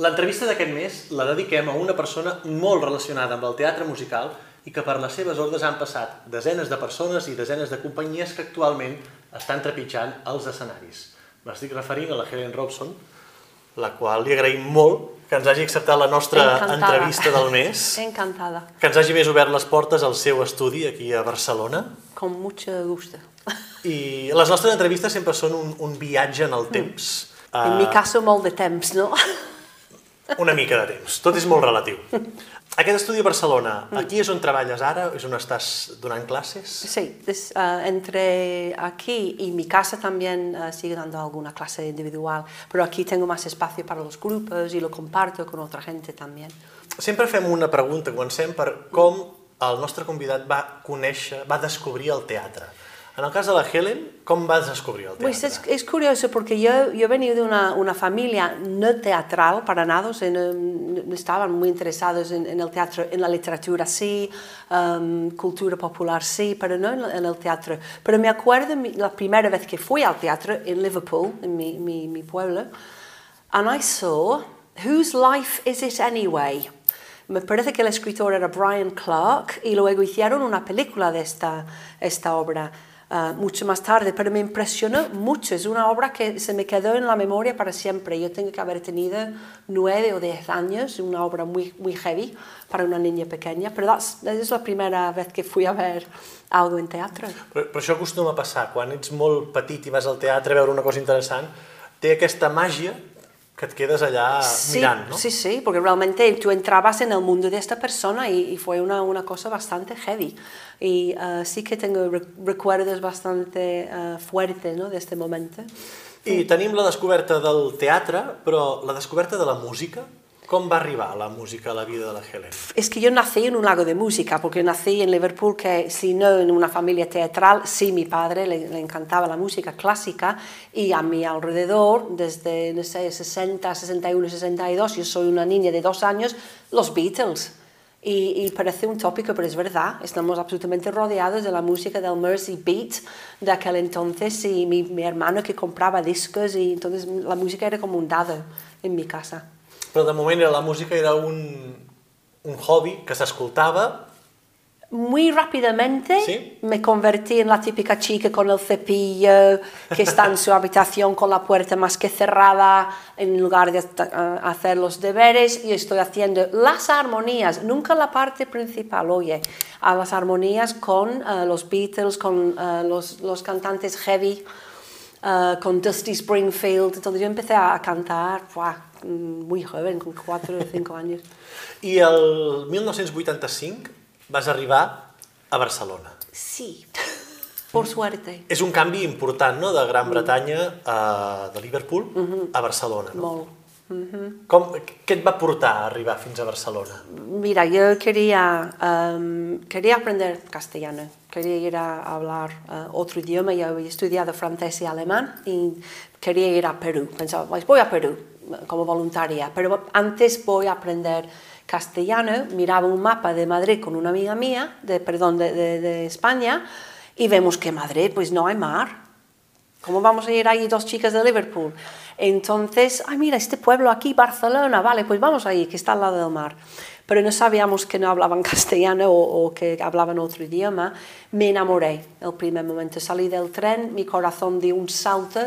L'entrevista d'aquest mes la dediquem a una persona molt relacionada amb el teatre musical i que per les seves ordres han passat desenes de persones i desenes de companyies que actualment estan trepitjant els escenaris. M'estic referint a la Helen Robson, la qual li agraïm molt que ens hagi acceptat la nostra Encantada. entrevista del mes, Encantada, que ens hagi més obert les portes al seu estudi aquí a Barcelona. con mucho gusto. I les nostres entrevistes sempre són un, un viatge en el temps. En mi caso, molt de temps, no? Una mica de temps. Tot és molt relatiu. Aquest estudi a Barcelona, aquí és on treballes ara? És on estàs donant classes? Sí, des- eh, entre aquí y mi casa también eh, sigo dando alguna clase individual, pero aquí tengo más espacio para los grupos y lo comparto con otra gente también. Sempre fem una pregunta, comencem per com el nostre convidat va conèixer, va descobrir el teatre. En el cas de la Helen, com vas descobrir el teatre? Pues es, es curioso porque yo, yo he venido de una, una familia no teatral para nada, o sea, no, no estaban muy interesados en, en el teatro, en la literatura sí, um, cultura popular sí, pero no en, en el teatro. Pero me acuerdo la primera vez que fui al teatro en Liverpool, en mi, mi, mi pueblo, and I saw Whose Life Is It Anyway? Me parece que el escritor era Brian Clark y luego hicieron una película de esta, esta obra ah, mucho más tarde, pero me impresionó mucho. Es una obra que se me quedó en la memoria para siempre. Yo tengo que haber tenido nueve o diez años, una obra muy, muy heavy para una niña pequeña, pero that's- es la primera vez que fui a ver algo en teatro. Però, però això acostuma a passar. Quan ets molt petit i vas al teatre a veure una cosa interessant, té aquesta màgia que et quedes allà Sí, mirant, no? sí, sí, porque realmente tú entrabas en el mundo de esta persona y, y fue una, una cosa bastante heavy. Y eh, sí que tengo re- recuerdos bastante eh, fuertes ¿no? de este momento. I tenim la descoberta del teatre, però la descoberta de la música, com va arribar la música a la vida de la Helen? Es que yo nací en un lago de música, porque nací en Liverpool, que si no en una familia teatral, sí, mi padre le, le encantaba la música clásica y a mi alrededor, desde, no sé, 60, 61, 62, yo soy una niña de dos años, los Beatles. Y, y parece un tópico, pero es verdad, estamos absolutamente rodeados de la música del Mercy Beat de aquel entonces y mi, mi hermano que compraba discos y entonces la música era como un dado en mi casa. Però de moment era la música era un, un hobby que s'escoltava Muy rápidamente ¿Sí? me convertí en la típica chica con el cepillo que está en su habitación con la puerta más que cerrada en lugar de ah, hacer los deberes y estoy haciendo las armonías, nunca la parte principal, oye, a las armonías con ah, los Beatles, con ah, los, los cantantes heavy, con Dusty Springfield. Entonces yo empecé a, a cantar ¡buah! Mm, muy joven, con cuatro o cinco años. i el 1985 vas arribar a Barcelona. Sí, por suerte. És un canvi important, no?, de Gran Bretanya a, de Liverpool a Barcelona. No? Molt. Com, què et va portar a arribar fins a Barcelona? Mira, yo quería, em, quería aprender castellano, quería ir a hablar eh, otro idioma, yo había estudiado francés y alemán y quería ir a Perú. Pensaba, pues voy a Perú eh, como voluntaria, pero antes voy a aprender castellano. Miraba un mapa de Madrid con una amiga mía, de, perdón, de, de- de España, y vemos que Madrid, pues no hay mar. ¿Cómo vamos a ir ahí dos chicas de Liverpool? Entonces, ay, mira, este pueblo aquí, Barcelona, vale, pues vamos ahí, que está al lado del mar. Pero no sabíamos que no hablaban castellano o, o que hablaban otro idioma. Me enamoré el primer momento. Salí del tren, mi corazón dio un salto,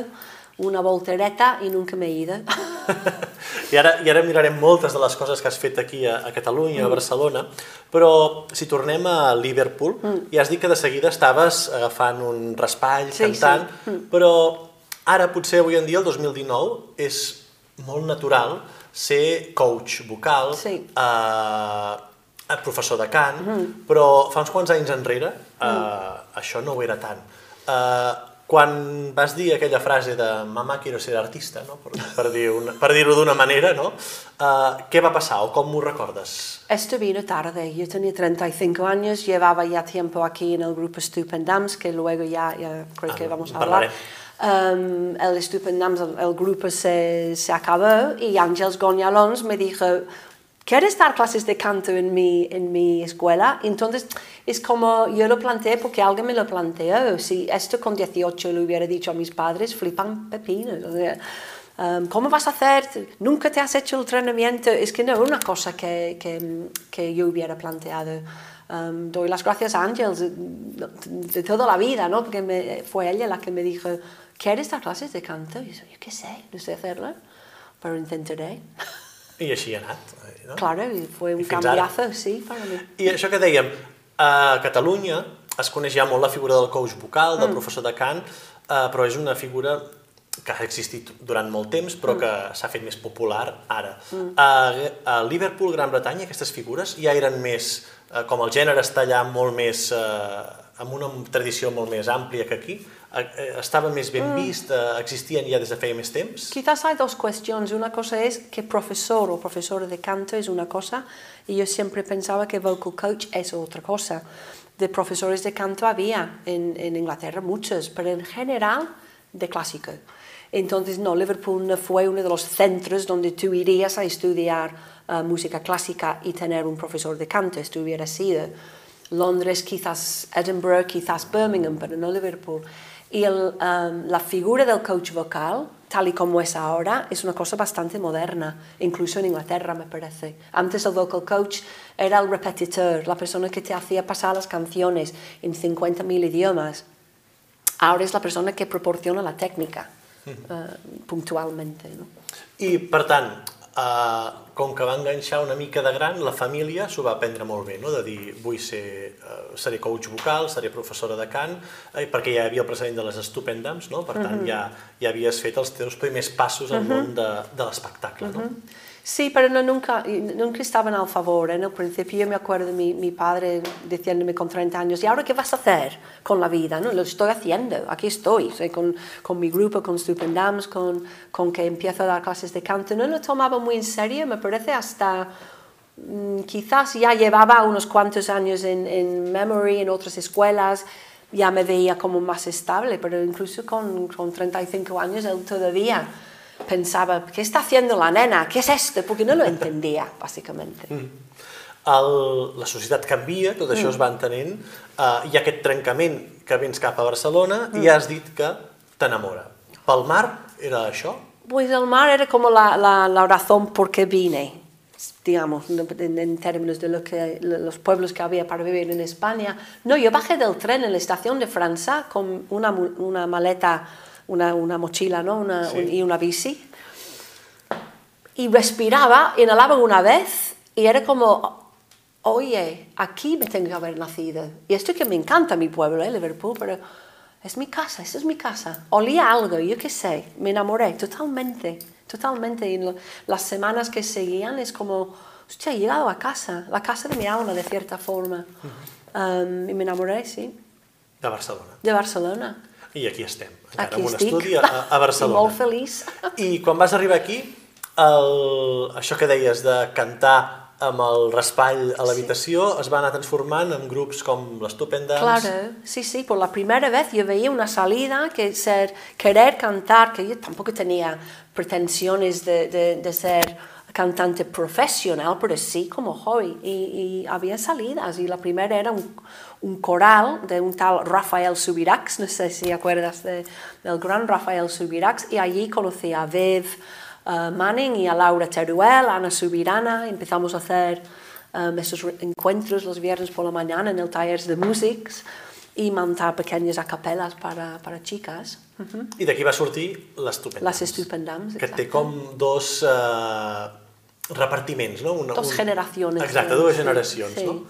una voltereta y nunca me he ido. I ara, I ara mirarem moltes de les coses que has fet aquí a, a Catalunya, a Barcelona, però si tornem a Liverpool, ja has dit que de seguida estaves agafant un raspall, Sí, cantant, sí. però ara potser avui en dia, el 2019, és molt natural ser coach vocal, Sí. eh, professor de cant, però fa uns quants anys enrere eh, això no ho era tant. Eh, quan vas dir aquella frase de mamà quiero ser artista, no? per, per dir-ho per dir d'una manera, no? Eh, què va passar o com m'ho recordes? Esto vino tarde. Yo tenía 35 años, llevaba ya tiempo aquí en el grupo Stupendams, que luego ya, ya creo que Ah, vamos a hablar. Um, el Stupendams, el, el grupo se, se acabó y Ángels Goñalons me dijo, ¿quieres dar clases de canto en mi, en mi escuela? Entonces, es como yo lo planteé porque alguien me lo planteó. Si esto con 18 lo hubiera dicho a mis padres, flipan pepinos. O sea, um, ¿cómo vas a hacer? Nunca te has hecho el entrenamiento. Es que no, una cosa que, que, que yo hubiera planteado. Um, doy las gracias a Ángel de, de, toda la vida, ¿no? Porque me, fue ella la que me dijo, ¿quieres dar clases de canto? Y yo, yo qué sé, no sé hacerlo, pero intentaré. I així ha anat. No? Claro, y fue un cambiazo, ara. sí, para mí. I això que dèiem, a Catalunya es coneix ja molt la figura del coach vocal, del mm. professor de cant, eh, però és una figura que ha existit durant molt temps, però mm. que s'ha fet més popular ara. Mm. A, a Liverpool, Gran Bretanya, aquestes figures ja eren més, eh, com el gènere està allà molt més, eh, amb una tradició molt més àmplia que aquí, eh, estava més ben mm. vist, eh, existien ja des de feia més temps? Quizás hay dos cuestiones. Una cosa es que profesor o profesora de canto es una cosa y yo siempre pensaba que vocal coach es otra cosa. De profesores de canto había en, en Inglaterra muchos, pero en general de clásico. Entonces, no, Liverpool fue uno de los centros donde tú irías a estudiar uh, música clásica y tener un profesor de canto, esto hubiera sido Londres, quizás Edinburgh, quizás Birmingham, pero no Liverpool. Y el, um, la figura del coach vocal, tal y como es ahora, es una cosa bastante moderna, incluso en Inglaterra me parece. Antes el vocal coach era el repetitor, la persona que te hacía pasar las canciones en 50.000 idiomas. Ahora es la persona que proporciona la técnica. eh, puntualment. No? I, per tant, eh, com que va enganxar una mica de gran, la família s'ho va prendre molt bé, no? de dir, vull ser, eh, seré coach vocal, seré professora de cant, eh, perquè ja hi havia el precedent de les estupendams, no? per tant, uh -huh. ja, ja havies fet els teus primers passos al uh -huh. món de, de l'espectacle. Uh -huh. no? Sí, pero no, nunca, nunca estaban al favor. En el principio yo me acuerdo de mi, padre diciéndome con 30 años, ¿y ahora qué vas a hacer con la vida? No, lo estoy haciendo, aquí estoy, soy con, con mi grupo, con Stupendams, con, con que empiezo a dar clases de canto. No lo tomaba muy en serio, me parece hasta mm, quizás ya llevaba unos cuantos años en, en Memory, en otras escuelas, ya me veía como más estable, pero incluso con, con 35 años él todavía pensaba, ¿qué está haciendo la nena? ¿Qué es esto? Porque no lo entendía, básicamente. Mm. El, la societat canvia, tot això mm. es va entenent, uh, hi ha aquest trencament que vens cap a Barcelona mm. i has dit que t'enamora. Pel mar era això? Pues el mar era como la, la, la razón por qué vine, digamos, en, en términos de lo que, los pueblos que había para vivir en España. No, yo bajé del tren en la estación de Francia con una, una maleta una, una mochila ¿no? una, sí. un, y una bici. Y respiraba, inhalaba una vez y era como, oye, aquí me tengo que haber nacido. Y esto que me encanta mi pueblo, ¿eh? Liverpool, pero es mi casa, esta es mi casa. Olía algo, yo qué sé, me enamoré totalmente, totalmente. Y lo, las semanas que seguían es como, hostia, he llegado a casa, la casa de mi alma, de cierta forma. Uh -huh. um, y me enamoré, sí. De Barcelona. De Barcelona. I aquí estem, encara aquí en un estic. estudi a, a Barcelona. I molt feliç. I quan vas arribar aquí, el, això que deies de cantar amb el raspall a l'habitació sí. es va anar transformant en grups com l'Stupendance. Claro, sí, sí, por la primera vez yo veía una salida que ser, querer cantar, que yo tampoco tenía pretensiones de, de, de ser cantante profesional, pero sí como hobby. Y, y había salidas, y la primera era un, un coral de un tal Rafael Subirax, no sé si acuerdas de, del gran Rafael Subirax, y allí conocí a Viv uh, Manning y a Laura Teruel, Ana Subirana, empezamos a hacer um, esos encuentros los viernes por la mañana en el taller de música y montar pequeñas acapelas para, para chicas. Uh -huh. I d'aquí va sortir l'Estupendams. Les Estupendams, Que té com dos uh, repartiments, no? Una, dos un... generacions. Exacte, dues generacions, sí, no?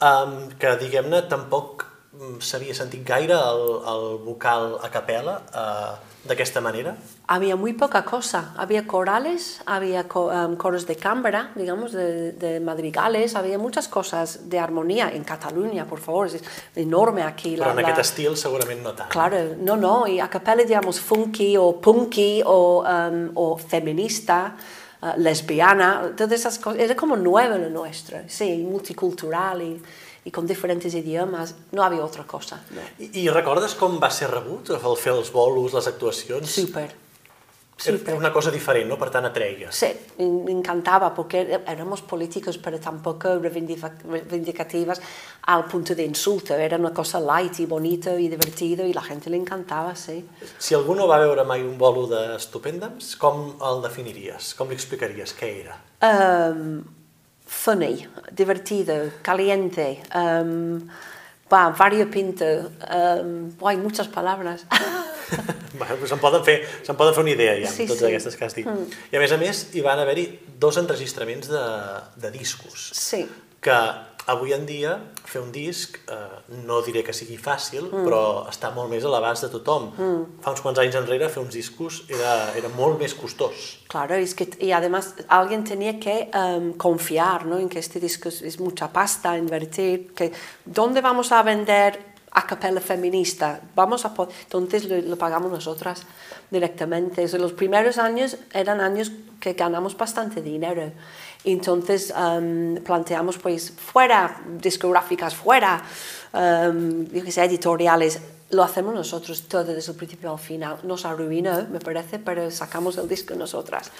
Um, que diguem-ne tampoc mm, s'havia sentit gaire el, el vocal a capella uh, d'aquesta manera? Había muy poca cosa. Había corales, había um, coros de cámara, digamos, de, de, madrigales, había muchas cosas de armonía en Cataluña, por favor, es enorme aquí. Però la, en aquest la... estil segurament no tant. Claro, no, no, y a capella, digamos, funky o punky o, um, o feminista, uh, lesbiana, todas esas cosas, era como nuevo lo nuestro, sí, multicultural y, y con diferentes idiomes, no havia altra cosa. No. I, I recordes com va ser rebut el fer els bolos, les actuacions? Super. Era una cosa diferent, ¿no? Per tant, atreia. Sí, me encantaba porque éramos políticos, pero tampoco reivindicativas al punto de insulto. Era una cosa light y bonita y divertido y la gente le encantava, sí. Si algú no va veure mai un bolo d'Estupendams, com el definiries? Com li explicaries? Què era? Um, funny, divertido, caliente, um, va, variopinto, um, hay muchas palabras. se'n poden, fer, se poden fer una idea ja, sí, totes sí. aquestes que has dit. Mm. I a més a més, hi van haver-hi dos enregistraments de, de discos. Sí. Que avui en dia fer un disc, eh, no diré que sigui fàcil, mm. però està molt més a l'abast de tothom. Mm. Fa uns quants anys enrere fer uns discos era, era molt més costós. Claro, es que, y además alguien tenía que um, confiar ¿no? en que este disco es, es mucha pasta, invertir, que ¿dónde vamos a vender a capella feminista, vamos a entonces lo, lo, pagamos nosotras directamente. O los primeros años eran años que ganamos bastante dinero. Entonces um, planteamos pues fuera discográficas, fuera, um, yo que sé, editoriales, lo hacemos nosotros todo desde el principio al final. Nos arruinó, me parece, pero sacamos el disco nosotras.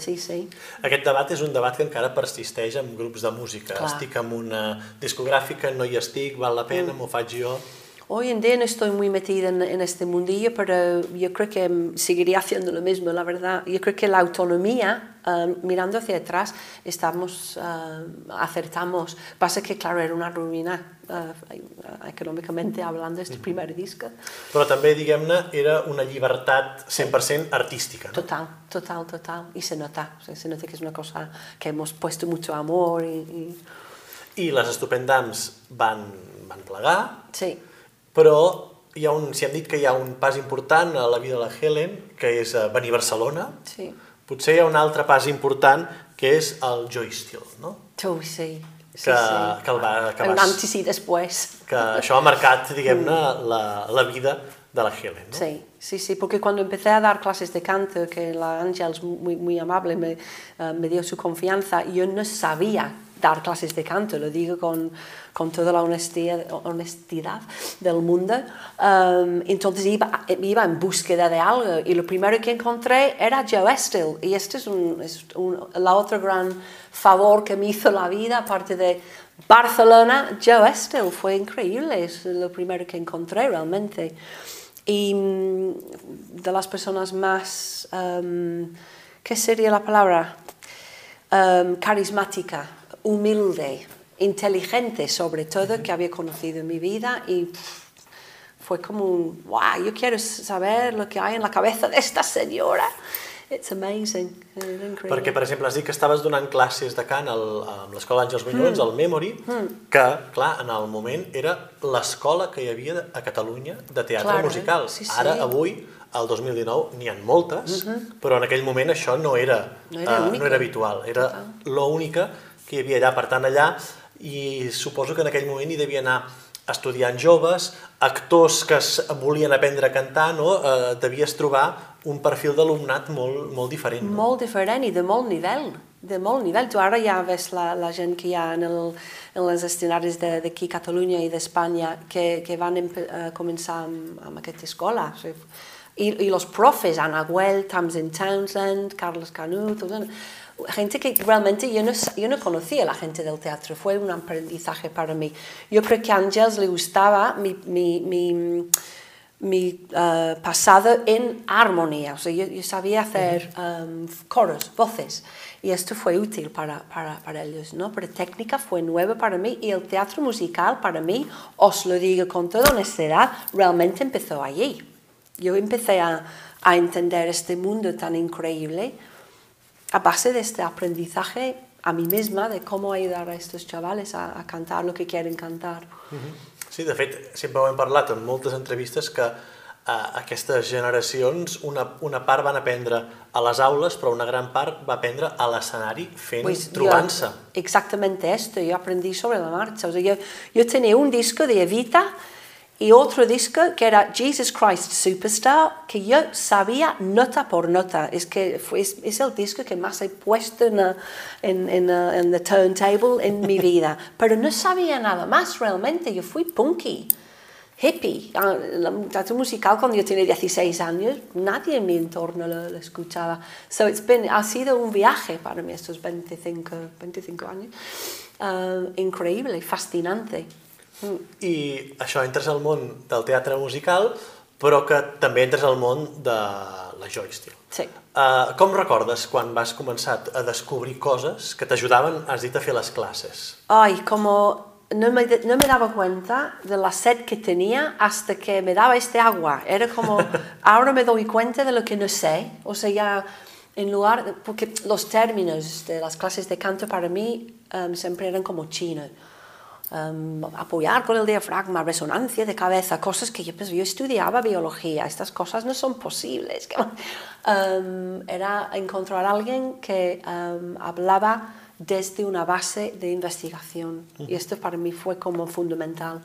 Sí, sí. Aquest debat és un debat que encara persisteix en grups de música. Clar. Estic en una discogràfica, no hi estic, val la pena, mm. m'ho faig jo... Hoy en día no estoy muy metida en, en, este mundillo, pero yo creo que seguiría haciendo lo mismo, la verdad. Yo creo que la autonomía, uh, mirando hacia atrás, estamos, uh, acertamos. Pasa que, claro, era una ruina uh, econòmicament hablando este primer disc. Però també, diguem-ne, era una llibertat 100% artística, ¿no? Total, total, total. Y se nota, se nota que es una cosa que hemos puesto mucho amor y... y... I les Estupendams van, van plegar. Sí però hi ha un, si hem dit que hi ha un pas important a la vida de la Helen, que és eh, venir a Barcelona, sí. potser hi ha un altre pas important que és el Joy Still, no? Oh, sí. Sí, que, sí. que el va... Que vas, antes i després. Que això ha marcat, diguem-ne, la, la vida de la Helen, ¿no? Sí, sí, sí, porque cuando empecé a dar clases de canto, que la Ángel muy, muy amable me, uh, me dio su confianza, yo no sabía dar clases de canto, lo digo con, con toda la honestidad, honestidad del mundo. Um, entonces iba, iba en búsqueda de algo y lo primero que encontré era Joe Estel. Y este es, un, es un, la otra gran favor que me hizo la vida, aparte de Barcelona, Joe Estel. Fue increíble, es lo primero que encontré realmente. Y mm, de las personas más, um, ¿qué sería la palabra? Um, carismática humilde, inteligente sobre todo, que había conocido en mi vida y fue como un, wow, yo quiero saber lo que hay en la cabeza de esta senyora. It's amazing. Perquè, per exemple, has dit que estaves donant classes de cant al, a l'Escola Àngels Minyons, mm. al Memory, mm. que, clar, en el moment era l'escola que hi havia a Catalunya de teatre clar, musical. Sí, sí. Ara, avui, al 2019, n'hi ha moltes, mm -hmm. però en aquell moment això no era, no era, uh, no era habitual. Era l'única que hi havia allà. Per tant, allà, i suposo que en aquell moment hi devia anar estudiants joves, actors que volien aprendre a cantar, no? eh, devies trobar un perfil d'alumnat molt, molt diferent. No? Molt diferent i de molt nivell, de molt nivell. Tu ara ja ves la, la gent que hi ha en, el, en les escenaris d'aquí Catalunya i d'Espanya que, que van uh, començar amb, amb aquesta escola. O sigui, i, I els profes, Anna Güell, Tamsin Townsend, Carlos Canut, tot, gente que realmente yo no, yo no conocía a la gente del teatro, fue un aprendizaje para mí. Yo creo que a Ángels le gustaba mi, mi, mi, mi uh, pasado en armonía, o sea, yo, yo sabía hacer um, coros, voces, y esto fue útil para, para, para, ellos, ¿no? Pero técnica fue nueva para mí y el teatro musical para mí, os lo digo con toda honestidad, realmente empezó allí. Yo empecé a, a entender este mundo tan increíble a base de este aprendizaje a mí misma de cómo ayudar a estos chavales a, a cantar lo que quieren cantar. Sí, de fet, sempre ho hem parlat en moltes entrevistes que a aquestes generacions una, una part van aprendre a les aules, però una gran part va aprendre a l'escenari fent, pues trobant-se. Exactamente esto, yo aprendí sobre la marcha. O sea, yo, yo tenía un disco de Evita y otro disco que era Jesus Christ Superstar, que yo sabía nota por nota. Es que fue, es, es el disco que más he puesto en, el en, en, en turntable en mi vida. Pero no sabía nada más realmente, yo fui punky. hippie. Ah, El teatro musical cuando yo tenía 16 años, nadie en mi entorno lo, lo escuchaba. So it's been, ha sido un viaje para mí estos 25, 25 años. Uh, increíble, fascinante. Mm. I això, entres al món del teatre musical, però que també entres al món de la Joy Steel. Sí. Uh, com recordes quan vas començar a descobrir coses que t'ajudaven, has dit, a fer les classes? Ay, como no me, no me daba cuenta de la sed que tenía hasta que me daba este agua. Era como, ahora me doy cuenta de lo que no sé. O sea, ya en lugar, porque los términos de las clases de canto para mí em, siempre eran como chinos. Em, apoyar con el diafragma, resonancia de cabeza, cosas que yo, pues, yo estudiaba biología, estas cosas no son posibles. Em, era encontrar a alguien que em, hablaba desde una base de investigación y esto para mí fue como fundamental,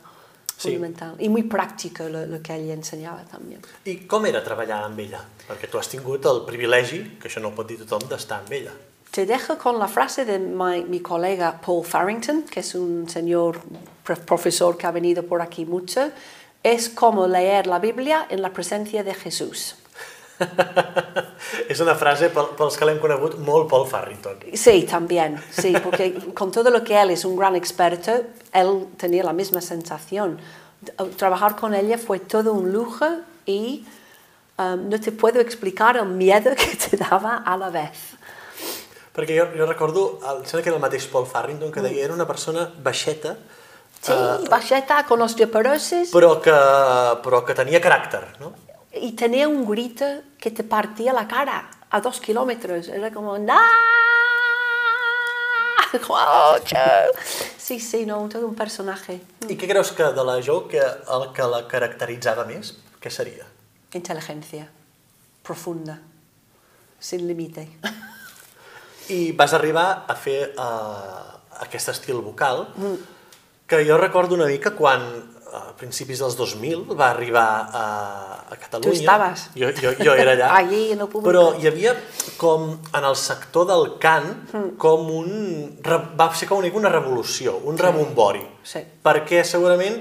Sí. fundamental y muy práctico lo, lo que ella enseñaba también. I com era treballar amb ella? Perquè tu has tingut el privilegi, que això no ho pot dir tothom, d'estar amb ella. Te dejo con la frase de mi, mi colega Paul Farrington, que es un señor prof- profesor que ha venido por aquí mucho. Es como leer la Biblia en la presencia de Jesús. És una frase, pel- pels que l'hem conegut, molt Paul Farrington. Sí, también, sí, porque con todo lo que él es un gran experto, él tenía la misma sensación. Trabajar con ella fue todo un lujo y um, no te puedo explicar el miedo que te daba a la vez. Perquè jo, jo recordo, em sembla que era el mateix Paul Farrington, que deia era una persona baixeta, Sí, bacheta con osteoporosis però que, però que tenia caràcter, no? y tenía un grito que te partía la cara a dos kilómetros. Era como, ¡No! ¡Oh! Sí, sí, no, todo un personaje. I què creus que de la Jo que el que la caracteritzava més, què seria? Inteligencia profunda, sin límite. I vas arribar a fer uh, aquest estil vocal, que jo recordo una mica quan a principis dels 2000 va arribar a, a Catalunya. Tu estaves. Jo, jo, jo era allà. Allí, el públic. Però hi havia com en el sector del cant com un... va ser com una revolució, un rebombori. Sí. Perquè segurament,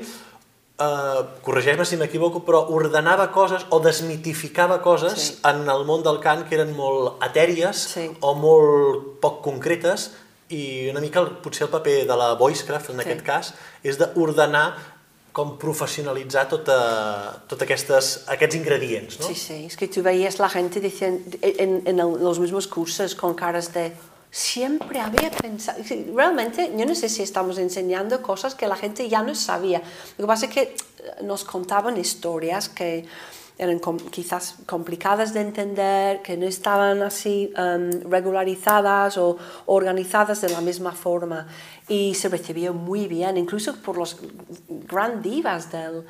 eh, corregeix-me si m'equivoco, però ordenava coses o desmitificava coses Sí. en el món del cant que eren molt etèries Sí. o molt poc concretes i una mica el, potser el paper de la Voicecraft en Sí. aquest cas és d'ordenar com professionalitzar tota, tot aquestes, aquests ingredients, no? Sí, sí, es que tú veías la gente diciendo, en, en el- los mismos cursos con caras de, siempre había pensado, realmente yo no sé si estamos enseñando cosas que la gente ya no sabía. Lo que pasa es que eh, nos contaban historias que eran quizás complicadas de entender, que no estaban así em, regularizadas o organizadas de la misma forma. Y se recibió muy bien, incluso por los gran divas del,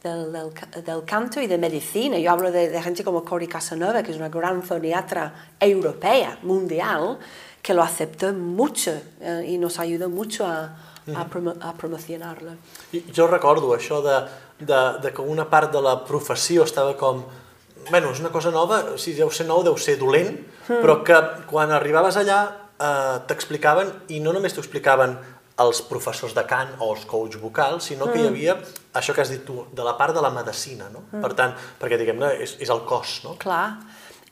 del, del ca- del canto y de medicina. Yo hablo de, gente como Cori Casanova, que es una gran foniatra europea, mundial, que lo aceptó mucho eh, y nos ayudó mucho a, a, promo- a promocionarlo. I Jo recordo això de, de, de que una part de la professió estava com... Bueno, és una cosa nova, si deu ser nou, deu ser dolent, però que quan arribaves allà eh, t'explicaven, i no només t'ho explicaven els professors de cant o els coach vocals, sinó que hi havia això que has dit tu, de la part de la medicina, no? Per tant, perquè diguem-ne, és, és el cos, no? Claro.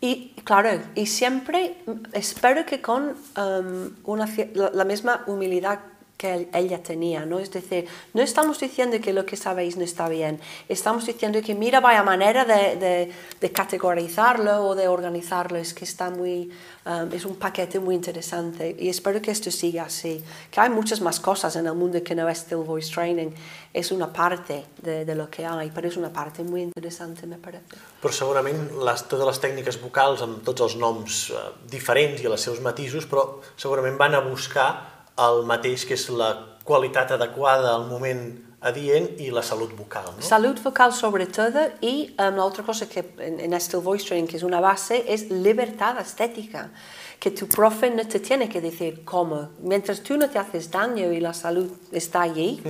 Y claro, y siempre mm, espero que con em, una, la misma humildad que ella tenía, ¿no? Es decir, no estamos diciendo que lo que sabéis no está bien, estamos diciendo que mira, vaya manera de, de, de categorizarlo o de organizarlo, es que está muy, em, es un paquete muy interesante y espero que esto siga así, que hay muchas más cosas en el mundo que no es Still Voice Training, es una parte de, de lo que hay, pero es una parte muy interesante, me parece. Però segurament les, totes les tècniques vocals amb tots els noms eh, diferents i els seus matisos, però segurament van a buscar el mateix que és la qualitat adequada al moment adient i la salut vocal. No? Salud vocal sobre todo y um, la otra cosa que en, en Still Voice Training, que es una base, es libertad estética. Que tu profe no te tiene que decir cómo. Mientras tú no te haces daño y la salud está allí,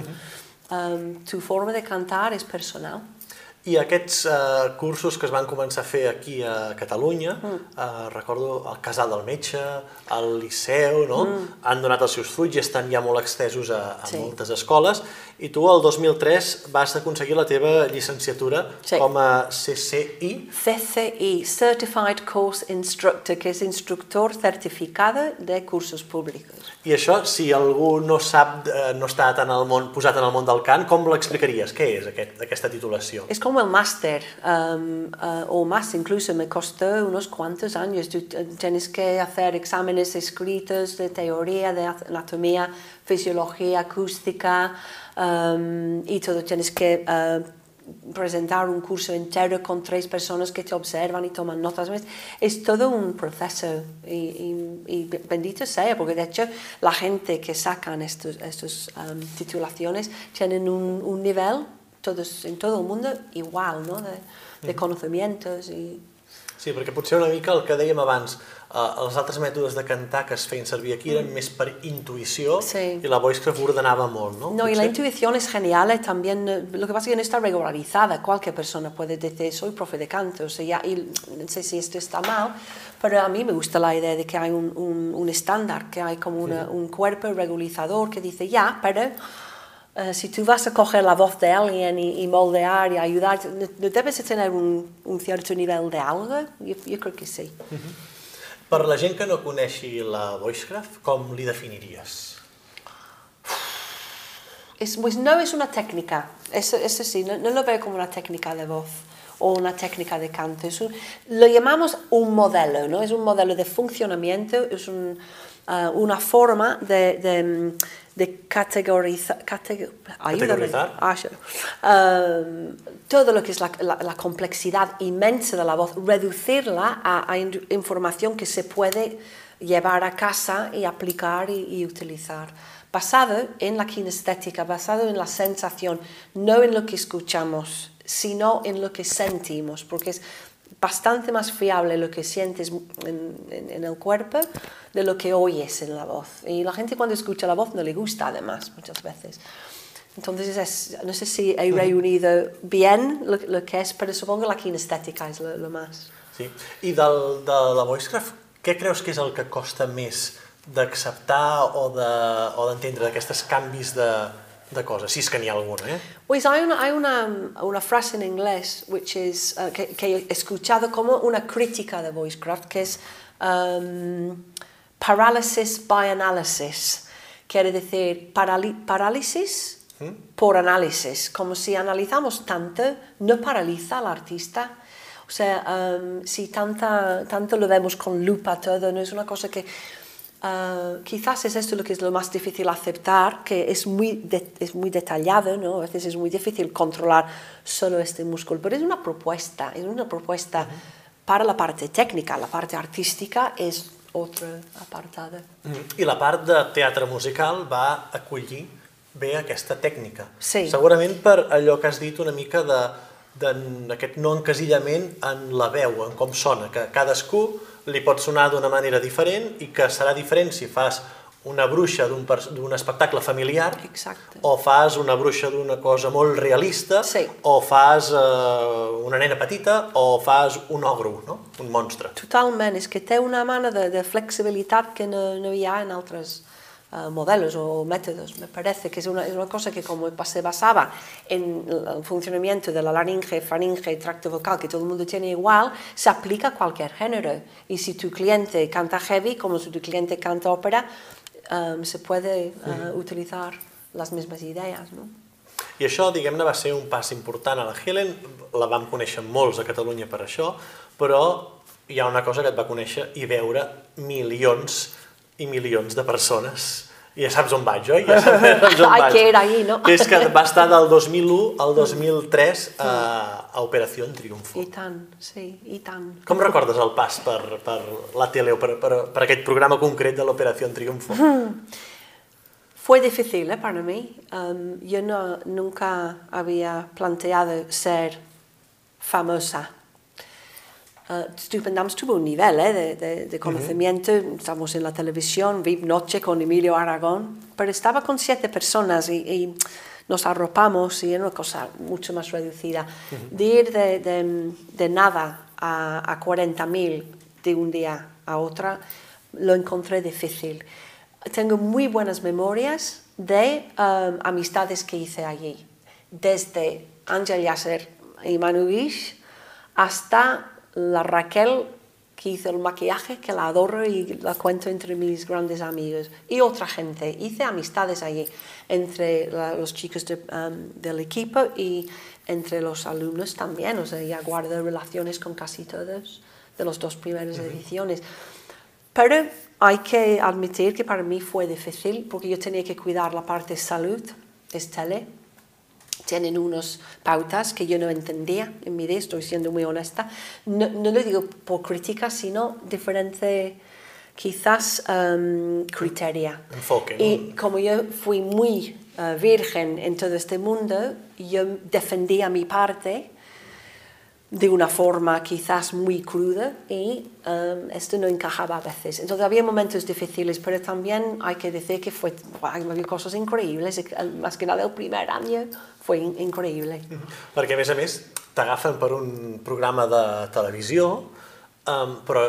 um, tu forma de cantar es personal. I aquests eh, cursos que es van començar a fer aquí a Catalunya, mm. eh, recordo el Casal del Metge, el Liceu, no? Mm. han donat els seus fruits i estan ja molt extesos a, a sí. moltes escoles. I tu el 2003 vas aconseguir la teva llicenciatura sí. com a CCI. CCI, Certified Course Instructor, que és instructor certificada de cursos públics. I això, si algú no sap, eh, no està tan al món, posat en el món del cant, com l'explicaries? Què és aquest, aquesta titulació? És com el máster, um, uh, o más incluso, me costó unos cuantos años. Tú tienes que hacer exámenes escritos de teoría, de anatomía, fisiología, acústica, um, y todo tienes que uh, presentar un curso entero con tres personas que te observan y toman notas. Es todo un proceso y, y, y bendito sea, porque de hecho la gente que sacan estos, estos um, titulaciones tienen un, un nivel todos, en todo el mundo igual, no? de, de conocimientos y Sí, perquè potser una mica el que dèiem abans, eh, els altres mètodes de cantar que es feien servir aquí eren mm. més per intuïció sí. i la Voicecraft ordenava molt, ¿no? No, y la intuición es genial, eh, también, lo que pasa es que no está regularizada, cualquier persona puede decir, soy profe de canto, o sea, y no sé si esto está mal, pero a mí me gusta la idea de que hay un, un, un estándar, que hay como una, sí. un cuerpo regulizador que dice, ya, pero Uh, si tú vas a coger la voz de alguien y, y moldear y ayudar, ¿no, ¿no debes de tener un, un cierto nivel de algo? Jo, jo crec que sí. Uh -huh. Per la gent que no coneixi la Voicecraft, com li definiries? Es, pues no es una técnica, eso, eso sí, no, no, lo veo como una técnica de voz o una técnica de canto. Es un, lo llamamos un modelo, ¿no? Es un modelo de funcionamiento, es un, uh, una forma de, de de categoriza, categ categorizar. Ah, um, todo lo que es la, la, la, complejidad inmensa de la voz, reducirla a, a información que se puede llevar a casa y aplicar y, y utilizar. Basado en la kinestética, basado en la sensación, no en lo que escuchamos, sino en lo que sentimos, porque es bastante más fiable lo que sientes en, en, en, el cuerpo de lo que oyes en la voz. Y la gente cuando escucha la voz no le gusta además muchas veces. Entonces, es, no sé si he reunido bien lo, lo, que es, pero supongo la kinestética es lo, lo más. Sí. I del, de la Voicecraft, què creus que és el que costa més d'acceptar o d'entendre de, d'aquests canvis de, de cosas, si es que ha alguna, ¿eh? Pues hay una, hay una, una frase en inglés which is, uh, que, que, he escuchado como una crítica de Voicecraft, que es um, paralysis by analysis. Quiere decir parálisis ¿Mm? por análisis, como si analizamos tanto, no paraliza al artista. O sea, um, si tanta, tanto lo vemos con lupa todo, no es una cosa que Uh, quizás es esto lo que es lo más difícil aceptar, que es muy, de, es muy detallado, ¿no? a veces es muy difícil controlar solo este músculo, pero es una propuesta, es una propuesta uh -huh. para la parte técnica, la parte artística es otro apartado. Mm. I la part de teatre musical va acollir bé aquesta tècnica. Sí. Segurament per allò que has dit una mica de, d'aquest no encasillament en la veu, en com sona, que cadascú li pot sonar d'una manera diferent i que serà diferent si fas una bruixa d'un espectacle familiar Exacte. o fas una bruixa d'una cosa molt realista sí. o fas eh, una nena petita o fas un ogro, no? un monstre. Totalment, és que té una mena de, de flexibilitat que no, no hi ha en altres modelos o métodos. Me parece que es una, es una cosa que como se basaba en el funcionamiento de la laringe, faringe, tracto vocal, que todo el mundo tiene igual, se aplica a cualquier género. Y si tu cliente canta heavy, como si tu cliente canta ópera, um, se puede uh, utilizar les mismes idees. No? I això, diguem-ne, va ser un pas important a la Helen, la vam conèixer molts a Catalunya per això, però hi ha una cosa que et va conèixer i veure milions i milions de persones. Ja saps on vaig, oi? Ja saps on vaig. que era ahí, no? Que és que va estar del 2001 al 2003 a, a Operació Triunfo. I tant, sí, i tant. Com recordes el pas per, per la tele o per, per, per aquest programa concret de l'Operació Triunfo? Mm. Fue difícil ¿eh? para mí. Um, yo no, nunca había planteado ser famosa Uh, estupendamos, tuvo un nivel ¿eh? de, de, de, conocimiento, uh -huh. estamos en la televisión, VIP Noche con Emilio Aragón, pero estaba con siete personas y, y nos arropamos y era una cosa mucho más reducida. De ir de, nada a, a 40.000 de un día a otra, lo encontré difícil. Tengo muy buenas memorias de um, amistades que hice allí, desde Ángel Yasser y Manu Guix hasta la Raquel que hizo el maquillaje, que la adoro y la cuento entre mis grandes amigos, y otra gente. Hice amistades allí, entre la, los chicos de, um, del equipo y entre los alumnos también, o sea, ya guardo relaciones con casi todos de las dos primeras uh -huh. ediciones. Pero hay que admitir que para mí fue difícil, porque yo tenía que cuidar la parte de salud, es tele, tienen unas pautas que yo no entendía en mi día, estoy siendo muy honesta. No, no lo digo por crítica, sino diferente, quizás, um, criteria. Enfoque, ¿no? Y como yo fui muy uh, virgen en todo este mundo, yo defendía mi parte de una forma quizás muy cruda y um, esto no encajaba a veces. Entonces había momentos difíciles, pero también hay que decir que fue, había cosas increïbles, más que nada el primer año fue increïble. Perquè a més a més t'agafen per un programa de televisió, um, però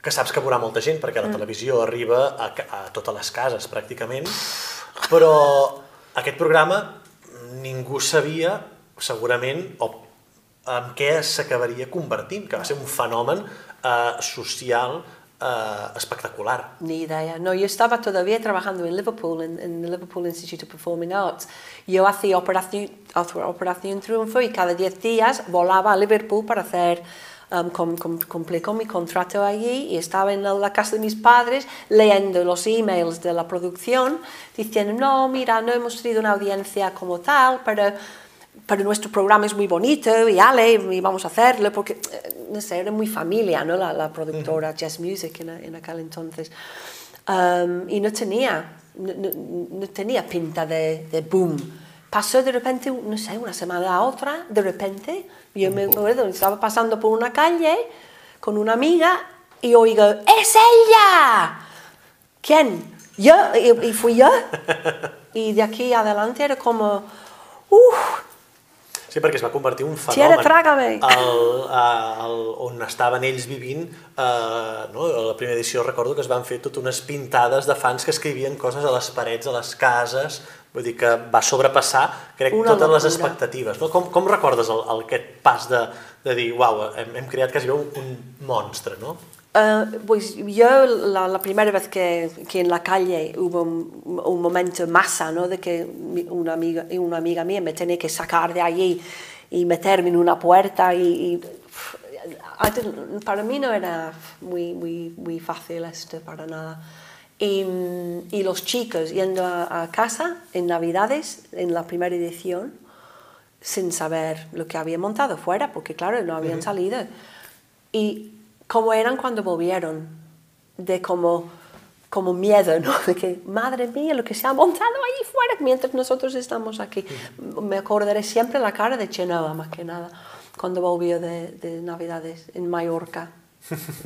que saps que veurà molta gent, perquè la mm. televisió arriba a, a totes les cases pràcticament, però aquest programa ningú sabia segurament o en què s'acabaria convertint, que va ser un fenomen eh, social eh, espectacular. Ni idea. No, yo estaba todavía trabajando en Liverpool, en, en el Liverpool Institute of Performing Arts. Yo hacía Operación, Operación Triunfo y cada 10 días volaba a Liverpool para hacer um, com, com, cumplí con mi contrato allí y estaba en la casa de mis padres leyendo los emails de la producción diciendo, no, mira, no hemos tenido una audiencia como tal, pero pero nuestro programa es muy bonito y ale, y vamos a hacerlo, porque, eh, no sé, era muy familia, ¿no? La, la productora uh -huh. Jazz Music en, en aquel entonces. Um, y no tenía, no, no, no, tenía pinta de, de boom. Pasó de repente, no sé, una semana a otra, de repente, yo me acuerdo, estaba pasando por una calle con una amiga y oigo, ¡es ella! ¿Quién? Yo, y, y fui yo. y de aquí adelante era como, uff, Sí, perquè es va convertir en un fenomen. Sí, ara traga-me! on estaven ells vivint, eh, no? a la primera edició recordo que es van fer tot unes pintades de fans que escrivien coses a les parets, a les cases, vull dir que va sobrepassar, crec, Una totes locura. les expectatives. No? Com, com recordes el, el, aquest pas de, de dir, uau, hem, hem creat quasi un, un monstre, no? Uh, pues yo la, la, primera vez que, que, en la calle hubo un, un, momento masa, ¿no? De que una amiga, una amiga mía me tenía que sacar de allí y meterme en una puerta y, y para mí no era muy, muy, muy fácil esto, para nada. Y, y los chicos yendo a, a, casa en Navidades, en la primera edición, sin saber lo que había montado fuera, porque claro, no habían uh -huh. salido. Y como eran cuando volvieron, de como, como miedo, ¿no? De que, madre mía, lo que se ha montado ahí fuera mientras nosotros estamos aquí. Me acordaré siempre la cara de Chenoa, más que nada, cuando volvió de, de Navidades en Mallorca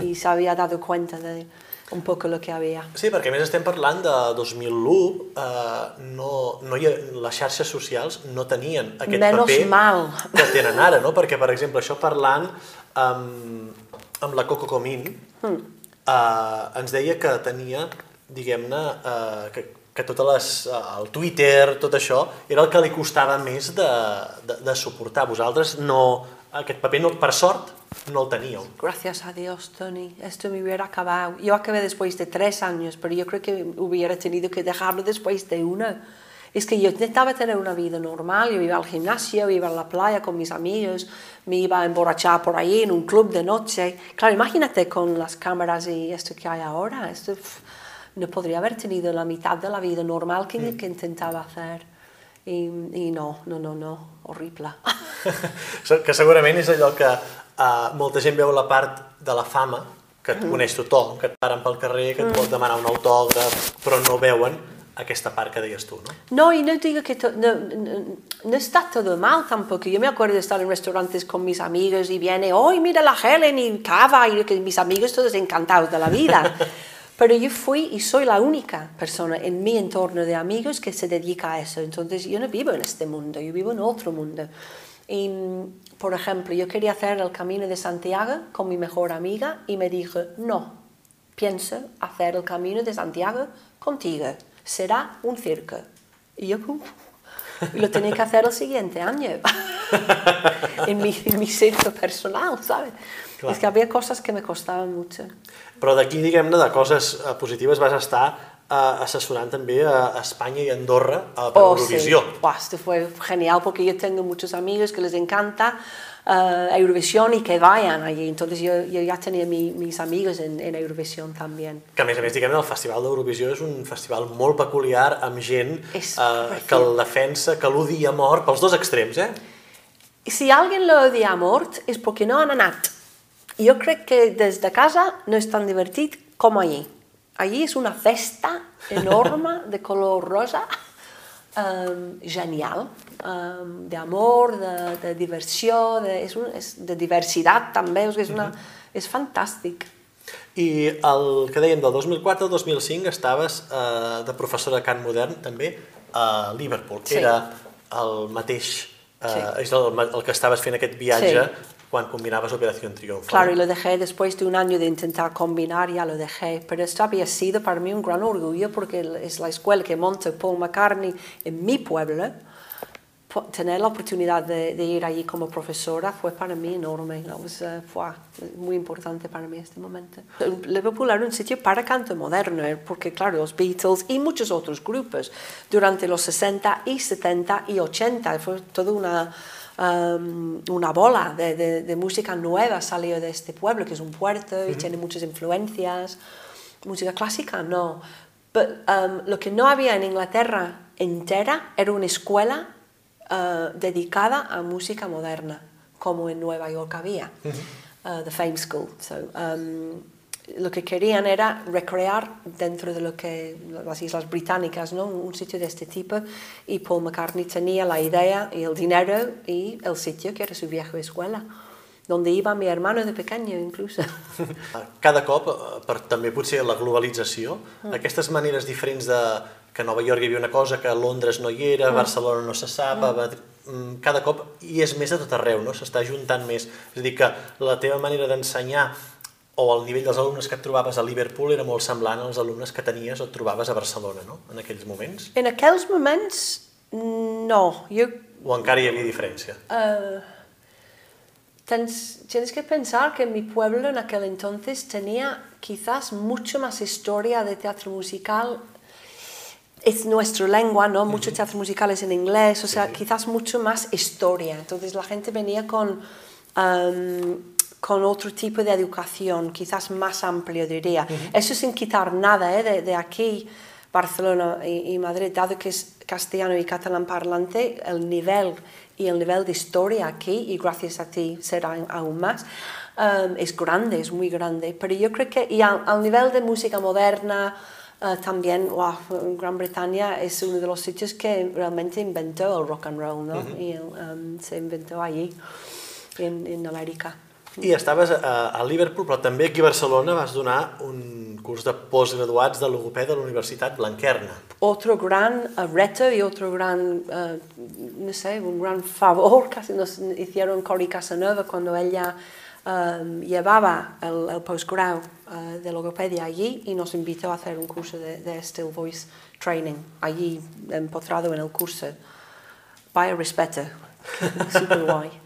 y se había dado cuenta de un poco lo que havia. Sí, perquè a més estem parlant de 2001, eh, no, no hi ha, les xarxes socials no tenien aquest Menos paper mal. que tenen ara, no? Perquè, per exemple, això parlant amb, amb la Coco Comín, mm. eh, ens deia que tenia, diguem-ne, eh, que, que totes les, eh, el Twitter, tot això, era el que li costava més de, de, de suportar. Vosaltres no, aquest paper, no, per sort, no el teníeu. Gracias a Dios, Tony. Esto me hubiera acabado. Yo acabé después de tres años, pero yo creo que hubiera tenido que dejarlo después de una. Es que yo intentaba tener una vida normal, yo iba al gimnasio, iba a la playa con mis amigos, me iba a emborrachar por ahí en un club de noche. Claro, imagínate con las cámaras y esto que hay ahora, esto pff, no podría haber tenido la mitad de la vida normal que, mm. que intentava hacer. I, I no, no, no, no, horrible. que segurament és allò que uh, molta gent veu la part de la fama, que et mm. coneix tothom, que et paren pel carrer, que et mm. pot demanar un autògraf, però no veuen aquesta part que deies tú, ¿no? No, y no digo que no, no, no, está todo mal tampoco. Yo me acuerdo de estar en restaurantes con mis amigos y viene, hoy mira la Helen y cava, y que mis amigos todos encantados de la vida. Pero yo fui y soy la única persona en mi entorno de amigos que se dedica a eso. Entonces yo no vivo en este mundo, yo vivo en otro mundo. Y, por ejemplo, yo quería hacer el Camino de Santiago con mi mejor amiga y me dijo, no, pienso hacer el Camino de Santiago contigo. Será un circo. Y yo, "Uh". y lo tenía que hacer el siguiente año. en, mi, en mi circo personal, ¿sabes? Clar. Es que había cosas que me costaban mucho. Però d'aquí, diguem-ne, de coses eh, positives vas estar eh, assessorant també a Espanya i Andorra eh, per Oh, Eurovisió. sí. Buah, esto fue genial porque yo tengo muchos amigos que les encanta eh, Eurovisión y que vayan allí. Entonces yo, yo ya tenía mi- mis amigos en, en Eurovisión también. Que a més a més, diguem-ne, el Festival d'Eurovisió és un festival molt peculiar amb gent És eh, que el defensa, que l'odia a mort, pels dos extrems, eh? Si alguien lo odia a mort es porque no han anat. Yo creo que desde casa no es tan divertido como allí. Allí es una festa enorme de color rosa, em, genial, em, de amor, de, de diversión, de, és un, és de diversidad també, és, una, és fantàstic. I el que dèiem, del 2004 al 2005 estaves eh, de professora de cant modern també a Liverpool. Sí. Era el mateix, eh, Sí. és el, el que estaves fent aquest viatge Sí. Quan combinaves Operació Triunfo. Claro, y lo dejé después de un año de intentar combinar, ya lo dejé. Pero esto había sido para mí un gran orgullo porque es la escuela que monta Paul McCartney en mi pueblo. Tener la oportunidad de, de ir allí como profesora fue para mí enorme. Uh, fue muy importante para mí este momento. Liverpool era un sitio para canto moderno, eh, porque claro, los Beatles y muchos otros grupos durante los 60 y 70 y 80 fue toda una, um, una bola de, de- de música nueva salió de este pueblo, que es un puerto y tiene muchas influencias. Música clásica, no. But, um, lo que no había en Inglaterra entera era una escuela uh, dedicada a música moderna, como en Nueva York había, uh, the Fame School. So, um, lo que querían era recrear dentro de lo que las Islas Británicas, ¿no? un, sitio de este tipo, y Paul McCartney tenía la idea y el dinero y el sitio que era su vieja escuela, donde iba mi hermano de pequeño incluso. Cada cop, eh, per també potser la globalització, Mm. aquestes maneres diferents de que a Nova York hi havia una cosa, que a Londres no hi era, Mm. Barcelona no se sap, a Madrid, mm, cada cop hi és més a tot arreu, no? s'està juntant més. És a dir, que la teva manera d'ensenyar o el nivell dels alumnes que et trobaves a Liverpool era molt semblant als alumnes que tenies o et trobaves a Barcelona, no?, en aquells moments. En aquells moments, no. Jo O encara hi havia diferència? Uh, tens- tienes que pensar que mi pueblo en aquel entonces tenía quizás mucho más historia de teatro musical. Es nuestra lengua, ¿no? Mucho teatro musical es en inglés, o sea, quizás mucho más historia. Entonces la gente venía con, um, con otro tipo de educación, quizás más amplio, diría. Eso sin quitar nada ¿eh? de, de aquí, Barcelona y, y Madrid, dado que es castellano y catalán parlante, el nivel y el nivel de historia aquí, y gracias a ti será aún más, um, es grande, es muy grande. Pero yo creo que, y al, nivel de música moderna, uh, también, wow, Gran Bretaña es uno de los sitios que realmente inventó el rock and roll, ¿no? Y el, um, se inventó allí, en, en América. I estaves a, a Liverpool, però també aquí a Barcelona vas donar un curs de postgraduats de logopeda a la Universitat Blanquerna. Otro gran uh, reto y otro gran, uh, no sé, un gran favor casi nos hicieron Cory Casanova cuando ella um, llevaba el, el postgrado uh, de logopedia allí y nos invitó a hacer un curso de, de Still Voice Training, allí empotrado en el curso. Vaya respeto, super guay.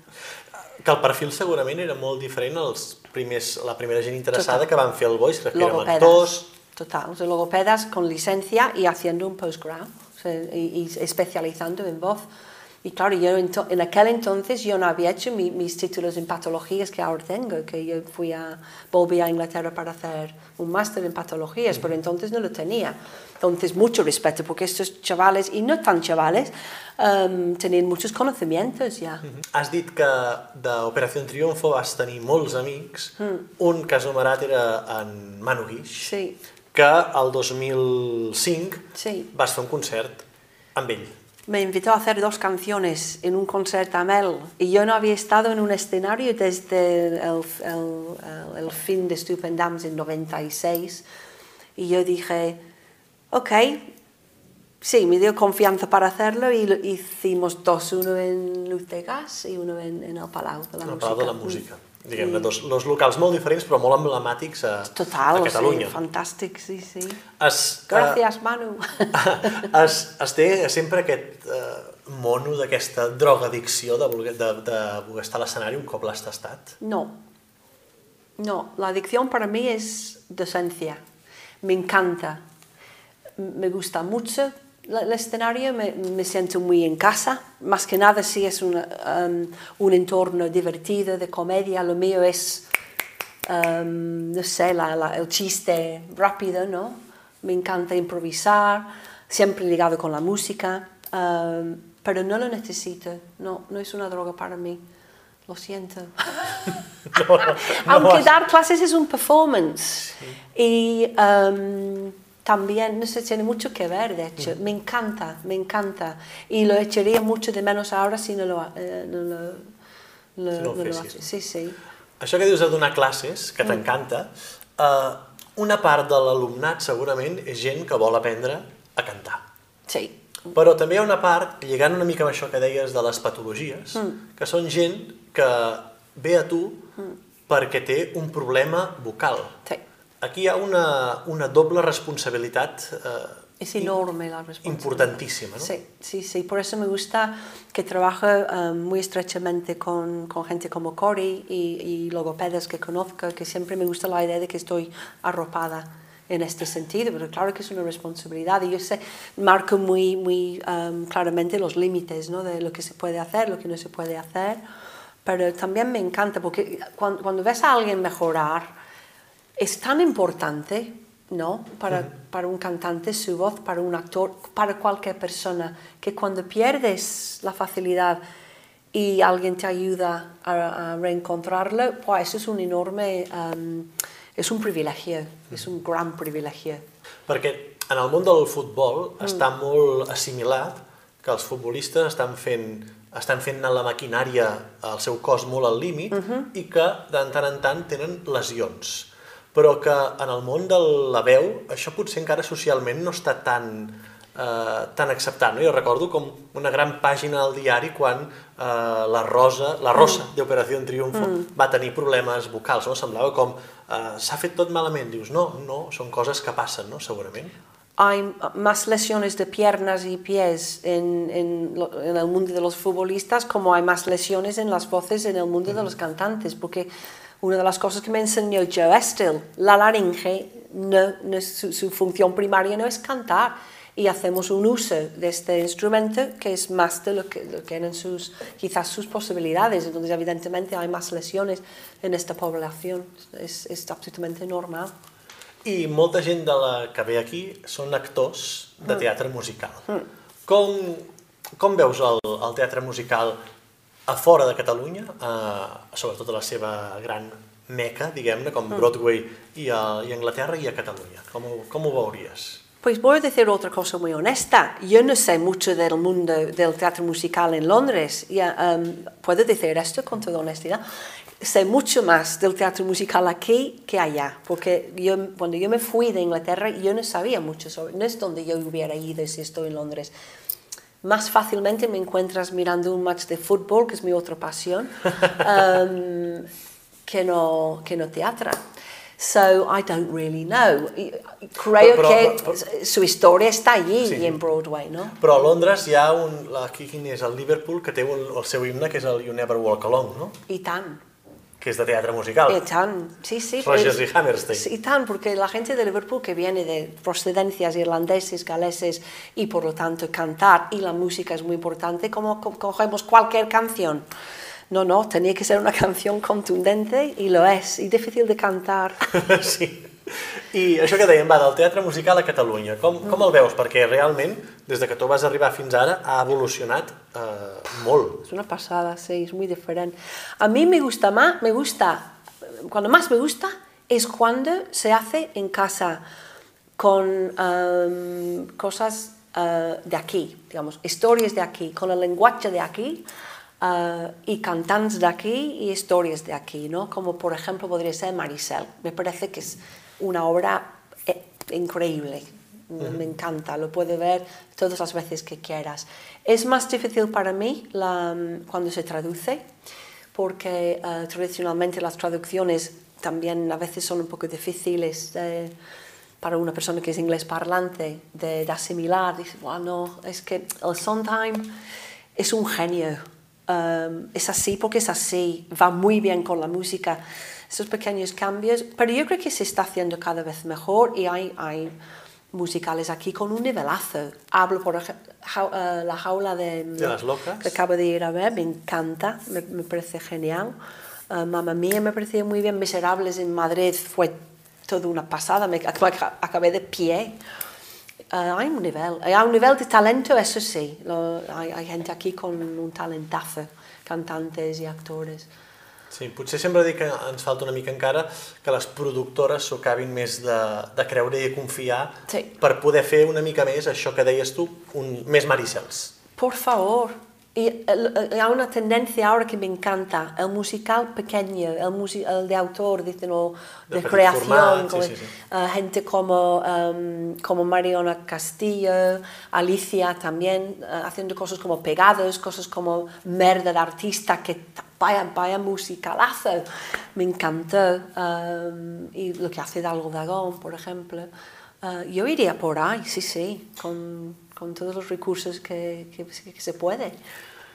Que el perfil segurament era molt diferent als primers, la primera gent interessada Total. que van fer el Voice, que eren actors... Total, o sea, logopedas con licencia y haciendo un postgrado o sea, y, y especializando en voz. Y claro, yo en aquel entonces yo no había hecho mi- mis títulos en patologías que ahora tengo, que yo fui a, volví a Inglaterra para hacer un máster en patologías, pero entonces no lo tenía. Entonces, mucho respeto, porque estos chavales, y no tan chavales, em, tenían muchos conocimientos ya. Has dit que d'Operació Triunfo vas tenir molts amics. Un cas numerat era en Manu Guix, Sí, que el 2005 sí. vas fer un concert amb ell. Me invitó a hacer dos canciones en un concierto a Mel y yo no había estado en un escenario desde el, el- el- el fin de Stupendams en 96 Y yo dije, ok, sí, me dio confianza para hacerlo y lo hicimos dos, uno en Luz de Gas y uno en, en el Palau de la el Música. Palau de la Música. Diguem-ne, dos, dos locals molt diferents però molt emblemàtics a, Total, a Catalunya. sí, fantàstic, sí, sí. Es, Gràcies, Manu. eh, es, es té sempre aquest eh, mono d'aquesta drogadicció de voler, de, de voler estar a l'escenari un cop l'has tastat? No, no, la adicción para mí es docencia, me encanta, me gusta mucho el escenario, me, me siento muy en casa, más que nada si es una, um, un entorno divertido, de comedia, lo mío es, um, no sé, la- la- el chiste rápido, ¿no? Me encanta improvisar, siempre ligado con la música, um, pero no lo necesito, no, no es una droga para mí, lo siento. No, no, Aunque has- dar clases es un performance. Y um, también, no sé, tiene mucho que ver, de hecho. Me encanta, me encanta. Y lo echaría mucho de menos ahora si no lo, eh, no lo, lo- Si no no lo hace. Sí, sí. Això que dius de donar classes, que t'encanta, eh, una part de l'alumnat segurament és gent que vol aprendre a cantar. Sí. Però també hi ha una part, lligant una mica amb això que deies de les patologies, que són gent que ve a tu perquè té un problema vocal. sí. Aquí hi ha una, una doble responsabilitat eh, Es enorme la responsabilidad. importantíssima, no? Sí, sí, sí. Por eso me gusta que trabaje eh, muy estrechamente con, con gente como Cory y, y logopedas que conozco, que siempre me gusta la idea de que estoy arropada en este sentido, pero claro que es una responsabilidad y yo sé, marco muy, muy em, claramente los límites ¿no? de lo que se puede hacer, lo que no se puede hacer, pero también me encanta porque cuando, cuando ves a alguien mejorar, es tan importante, ¿no? Para, para un cantante, su voz, para un actor, para cualquier persona, que cuando pierdes la facilidad y alguien te ayuda a, a reencontrarlo, pues eso es un enorme, um, es un privilegio, es un gran privilegio. Perquè en el món del futbol està molt assimilat que els futbolistes estan fent, estan fent anar la maquinària al seu cos molt al límit i que de tant en tant tenen lesions. Però que en el món de la veu això potser encara socialment no està tan, eh, tan acceptat. No? Jo recordo com una gran pàgina al diari quan eh, la Rosa, la Rosa d'Operació Triunfo va tenir problemes vocals. No? Semblava com eh, s'ha fet tot malament. Dius, no, no, són coses que passen, no? segurament. Hay más lesiones de piernas y pies en, en en el mundo de los futbolistas como hay más lesiones en las voces en el mundo de los cantantes, porque una de las cosas que me enseñó Joe Estel, la laringe, no, no su, su función primaria no es cantar, y hacemos un uso de este instrumento que es más de lo que, lo que eran sus, quizás sus posibilidades, entonces evidentemente hay más lesiones en esta población, es, es absolutamente normal. I molta gent de la que ve aquí són actors de teatre musical. Com, com veus el, el teatre musical a fora de Catalunya, eh, sobretot a la seva gran meca, diguem-ne, com Broadway i a, a Anglaterra i a ho- com ho veuries? Pues voy a decir otra cosa muy honesta. Yo no sé mucho del mundo del teatro musical en Londres. Ya, em, puedo decir esto con toda honestidad. Sé mucho más del teatro musical aquí que allá, porque yo, cuando yo me fui de Inglaterra yo no sabía mucho sobre, no es donde yo hubiera ido si estoy en Londres. Más fácilmente me encuentras mirando un match de fútbol, que es mi otra pasión, em, que, no, que no teatro. So I don't really know. Creo Però- que però- però- su historia está allí Sí. en Broadway, ¿no? Però a Londres hi ha un, la- aquí quin és el Liverpool, que té el, el seu himne, que és el You Never Walk Alone, no? Y tan. Que és de teatre musical. Y tan. Sí, sí. Rogers pues- y Hammerstein. sí, tan, porque la gente de Liverpool que viene de procedencias irlandeses, galeses y por lo tanto cantar y la música es muy importante, como co- cogemos cualquier canción. No, no, tenía que ser una canción contundente y lo es, y difícil de cantar. sí. I això que dèiem, va, del teatre musical a Catalunya, com, com el veus? Perquè realment, des de que tu vas arribar fins ara, ha evolucionat eh, molt. Es una pasada, sí, es muy diferente. A mí me gusta más, me gusta, cuando más me gusta es cuando se hace en casa con em, cosas eh, de aquí, digamos, historias de aquí, con el lenguaje de aquí eh, y cantantes de aquí y historias de aquí, ¿no? Como por ejemplo podría ser Marisel. Me parece que es una obra eh, increíble. Me encanta, lo puede ver todas las veces que quieras. Es más difícil para mí la, cuando se traduce, porque uh, tradicionalmente las traducciones también a veces son un poco difíciles de, para una persona que es inglés parlante de, de asimilar. Dice, bueno, es que el Sondheim es un genio. Um, es así porque es así, va muy bien con la música. Esos pequeños cambios, pero yo creo que se está haciendo cada vez mejor y hay, hay musicales aquí con un nivelazo. Hablo por uh, La jaula de, de, las locas. que acabo de ir a ver, me encanta, me, me parece genial. Uh, Mamma Mía me parecía muy bien, Miserables en Madrid fue toda una pasada, me acabé de pie. Uh, hay un nivel, hay un nivel de talento, eso sí, Lo, hay, hay gente aquí con un talentazo, cantantes y actores. Sí, potser sempre dic que ens falta una mica encara que les productores s'ho acabin més de, de creure i de confiar sí. per poder fer una mica més això que deies tu, un, més Maricels. Por favor, y hay una tendencia ahora que me encanta, el musical pequeño, el, musi el de autor, dicen, o de, de creación, sí, sí. Uh, gente como, um, como Mariona Castillo, Alicia también, uh, haciendo cosas como Pegados, cosas como Merda de Artista, que vaya, vaya musicalazo, me encantó, um, y lo que hace Dalgo Dagón, por ejemplo. Uh, yo iría por ahí, sí, sí, con, con todos los recursos que, que, que se puede.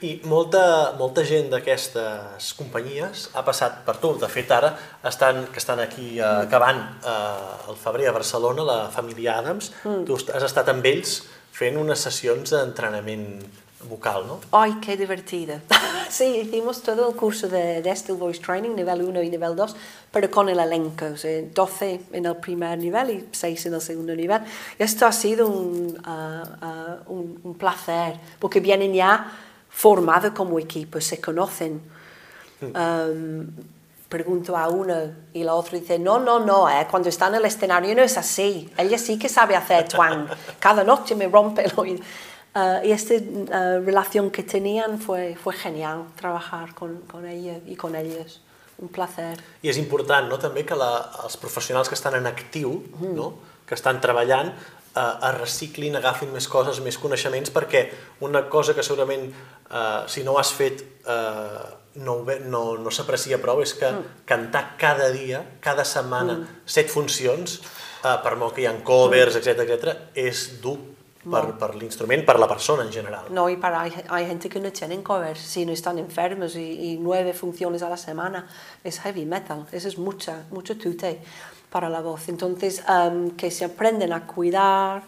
I molta, molta gent d'aquestes companyies ha passat per tu. De fet, ara estan, que estan aquí eh, acabant eh, el febrer a Barcelona, la família Adams, mm. tu has estat amb ells fent unes sessions d'entrenament vocal, ¿no? ¡Ay, qué divertido! sí, hicimos todo el curso de, de este Voice Training, nivel 1 y nivel 2, pero con el elenco, o sea, 12 en el primer nivel y 6 en el segundo nivel. Esto ha sido un, uh, uh, un, un placer, porque vienen ya formados como equipo, se conocen. Um, pregunto a uno y la otra dice, no, no, no, eh, cuando está en el escenario no es así, ella sí que sabe hacer twang, cada noche me rompe el oído. Uh, y esta uh, relación que tenían fue, fue genial, trabajar con, con ella y con ellos. Un placer. I és important no, també que la, els professionals que estan en actiu, mm. no, que estan treballant, eh, es reciclin, agafin més coses, més coneixements, perquè una cosa que segurament, eh, si no ho has fet, eh, no, no, no s'aprecia prou, és que mm. cantar cada dia, cada setmana, mm. set funcions, eh, per molt que hi ha covers, etc etc, és dur per, per l'instrument, per la persona en general. No, y para, hay, hay gente que no tienen covers, si no están enfermos y, y nueve funciones a la semana, es heavy metal, eso es mucha, mucho tute para la voz. Entonces, um, que se aprenden a cuidar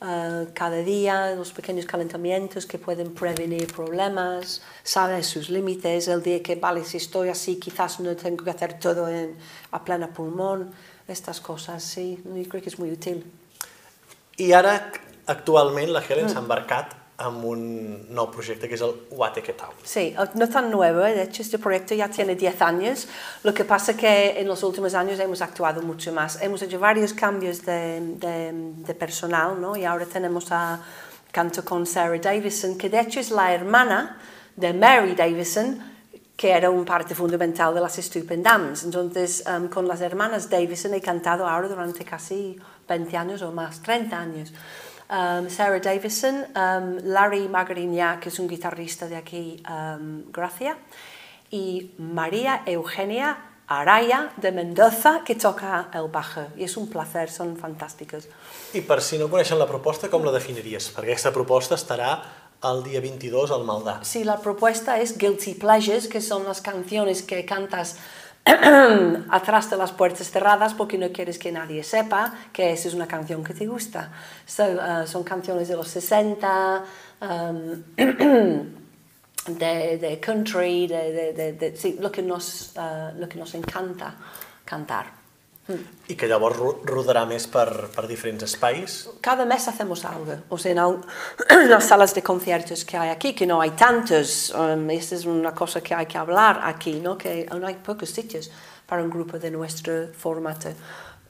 uh, cada día, los pequeños calentamientos que pueden prevenir problemas, saben sus límites, el día que, vale, si estoy así, quizás no tengo que hacer todo en, a plena pulmón, estas cosas, sí, yo creo que es muy útil. I ara, actualment, la Helen mm. s'ha amb un nou projecte que es el Guateque Town. Sí, no tan nuevo, de hecho este proyecto ya tiene 10 años, lo que pasa que en los últimos años hemos actuado mucho más, hemos hecho varios cambios de, de, de personal, ¿no? y ahora tenemos a canto con Sarah Davison, que de hecho es la hermana de Mary Davison, que era un parte fundamental de las Stupendams. Entonces, um, con las hermanas Davison he cantado ahora durante casi 20 años o más, 30 años. Um, Sarah Davison, um, Larry Magariña, que es un guitarrista de aquí, um, Gracia, y María Eugenia Araya de Mendoza, que toca el bajo. I és un placer, són fantàstiques. I per si no coneixen la proposta, com la definiries? Perquè aquesta proposta estarà el dia 22 al Maldà. Sí, la propuesta es Guilty Pleasures, que son las canciones que cantas atrás de las puertas cerradas porque no quieres que nadie sepa que esa es una canción que te gusta. So, uh, son canciones de los 60, um, de, country, de, lo, que nos, uh, lo que nos encanta cantar. I que llavors rodarà més per, per diferents espais. Cada mes hacemos algo. O sea, en las salas de conciertos que hay aquí, que no hay tantos, um, esta es una cosa que hay que hablar aquí, ¿no? que no hay pocos sitios para un grupo de nuestro formato.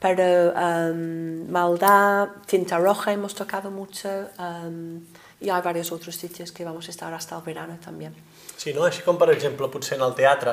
Pero um, Maldá, Tinta Roja hemos tocado mucho um, y hay varios otros sitios que vamos a estar hasta el verano también. Sí, no? Així com, per exemple, potser en el teatre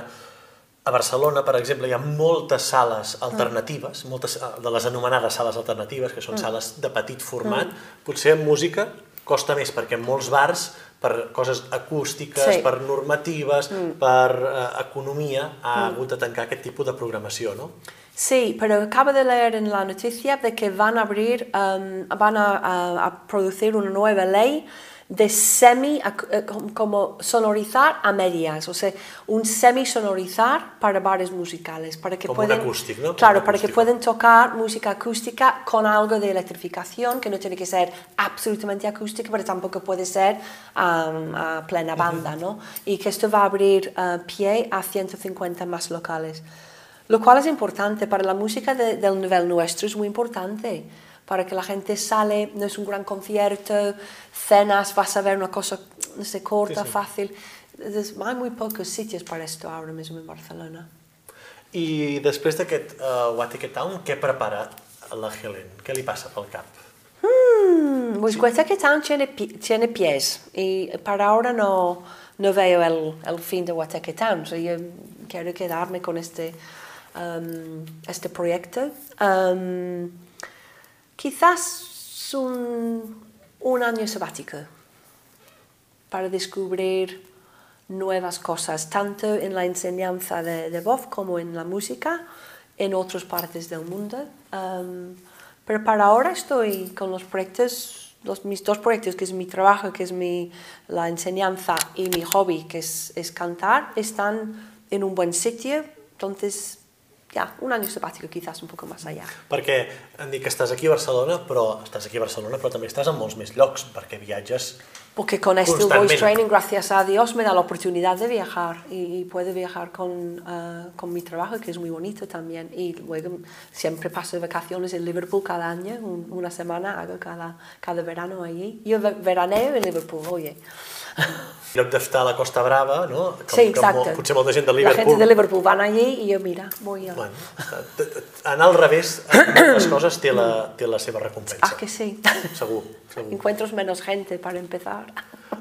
a Barcelona, per exemple, hi ha moltes sales alternatives, mm. moltes de les anomenades sales alternatives, que són mm. sales de petit format. Mm. Potser en música costa més, perquè en molts bars, per coses acústiques, sí. per normatives, mm. per eh, economia, ha mm. hagut de tancar aquest tipus de programació, no? Sí, pero acabo de leer en la noticia de que van a abrir, um, van a, a, a producir una nueva ley de semi, eh, como sonorizar a medias, o sea, un semi sonorizar para bares musicales, para que como pueden, un acústico, ¿no? claro, para que pueden tocar música acústica con algo de electrificación, que no tiene que ser absolutamente acústica, pero tampoco puede ser um, a plena banda, ¿no? Y que esto va a abrir uh, pie a 150 más locales, lo cual es importante para la música de, del nivel nuestro, es muy importante para que la gente sale, no es un gran concierto, cenas, vas a ver una cosa, no sé, corta, sí, sí. fácil. Entonces, hay muy pocos sitios para esto ahora mismo en Barcelona. I després d'aquest uh, Watikit Town, què prepara la Helen? Què li passa pel cap? Hmm, pues sí. Watikit Town tiene, tiene pies y para ahora no, no veo el, el fin de Watikit Town. O sea, yo quiero quedarme con este, um, este proyecto. Um, quizás un, un año sabático para descubrir nuevas cosas, tanto en la enseñanza de, de voz como en la música, en otras partes del mundo. Um, pero para ahora estoy con los proyectos, los, mis dos proyectos, que es mi trabajo, que es mi, la enseñanza, y mi hobby, que es, es cantar, están en un buen sitio. Entonces ja, un any sabàtic quizás un poc més allà. Perquè em dic que estàs aquí a Barcelona, però estàs aquí a Barcelona, però també estàs en molts més llocs, perquè viatges Porque con este voice training, gracias a Dios, me da la oportunidad de viajar y, y puedo viajar con, uh, con mi trabajo, que es muy bonito también. Y luego siempre paso vacaciones en Liverpool cada año, un, una semana hago cada, cada verano allí. Yo veraneo en Liverpool, oye. En lloc d'estar a la Costa Brava, no? Com, sí, exacte. Com, potser molta gent de Liverpool... La gent de Liverpool van allí i jo, mira, voy a... Bueno, anar al revés, les coses té la, té la seva recompensa. Ah, que sí. Segur, segur. Encuentros menos gente para empezar.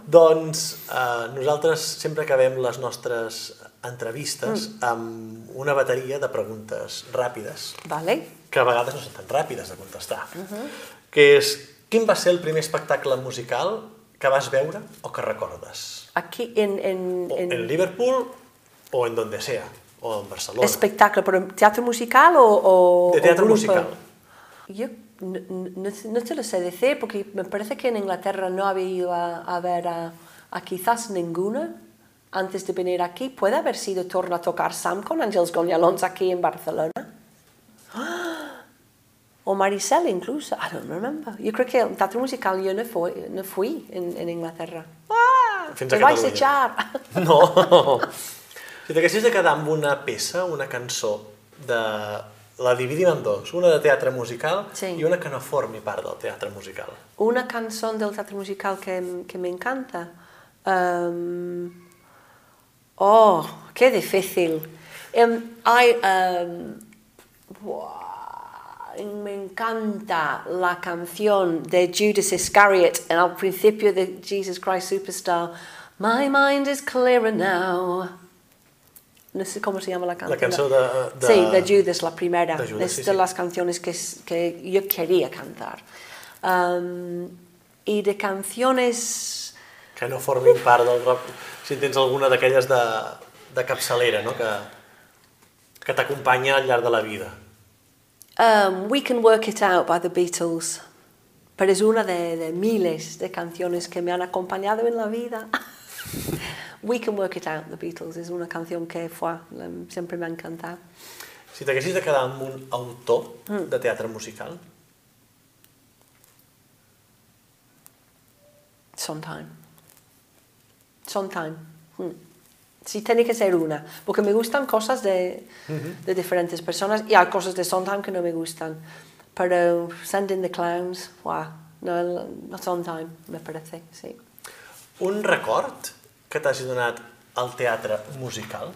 Doncs eh, nosaltres sempre acabem les nostres entrevistes mm. amb una bateria de preguntes ràpides. Vale. Que a vegades no són tan ràpides de contestar. Uh -huh. Que és, quin va ser el primer espectacle musical que vas veure o que recordes? Aquí en... En, en... en Liverpool o en donde sea, o en Barcelona. Espectacle, però teatre musical o, o De teatre o musical. Yo no, no, no, te lo sé decir porque me parece que en Inglaterra no había ido a, a ver a, a quizás ninguna antes de venir aquí. Puede haber sido Torna a tocar Sam con Ángels Goñalons aquí en Barcelona. O Maricel incluso, I don't remember. Jo crec que el teatre musical jo no fui, no fui en, en Inglaterra. Ah, Fins a te vais echar. No. Si t'haguessis de quedar amb una peça, una cançó, de... la dividim en dos, una de teatre musical sí. i una que no formi part del teatre musical. Una cançó del teatre musical que, que me encanta. Um... Oh, qué difícil. Um, I, um... Wow me encanta la canción de Judas Iscariot en al principio de Jesus Christ Superstar. My mind is clearer now. No sé cómo se llama la canción. La canción de, de... Sí, de Judas, la primera. De Judas, es sí, de sí. las canciones que, que yo quería cantar. Um, y de canciones... Que no formin part del rock. Si tens alguna d'aquelles de, de capçalera, no? que, que t'acompanya al llarg de la vida. Um, We Can Work It Out by the Beatles. Pero es una de, de, miles de canciones que me han acompañado en la vida. We Can Work It Out, The Beatles, es una canción que fue, siempre me ha encantado. Si t'haguessis de quedar amb un autor mm. de teatre musical? Sondheim. Sondheim. Mm. Sí, tiene que ser una, porque me gustan cosas de, uh -huh. de diferentes personas y hay cosas de Sondheim que no me gustan. Pero Sending the Clowns, wow, no, no Sondheim, me parece, sí. Un record que t'hagi donat al teatre musical?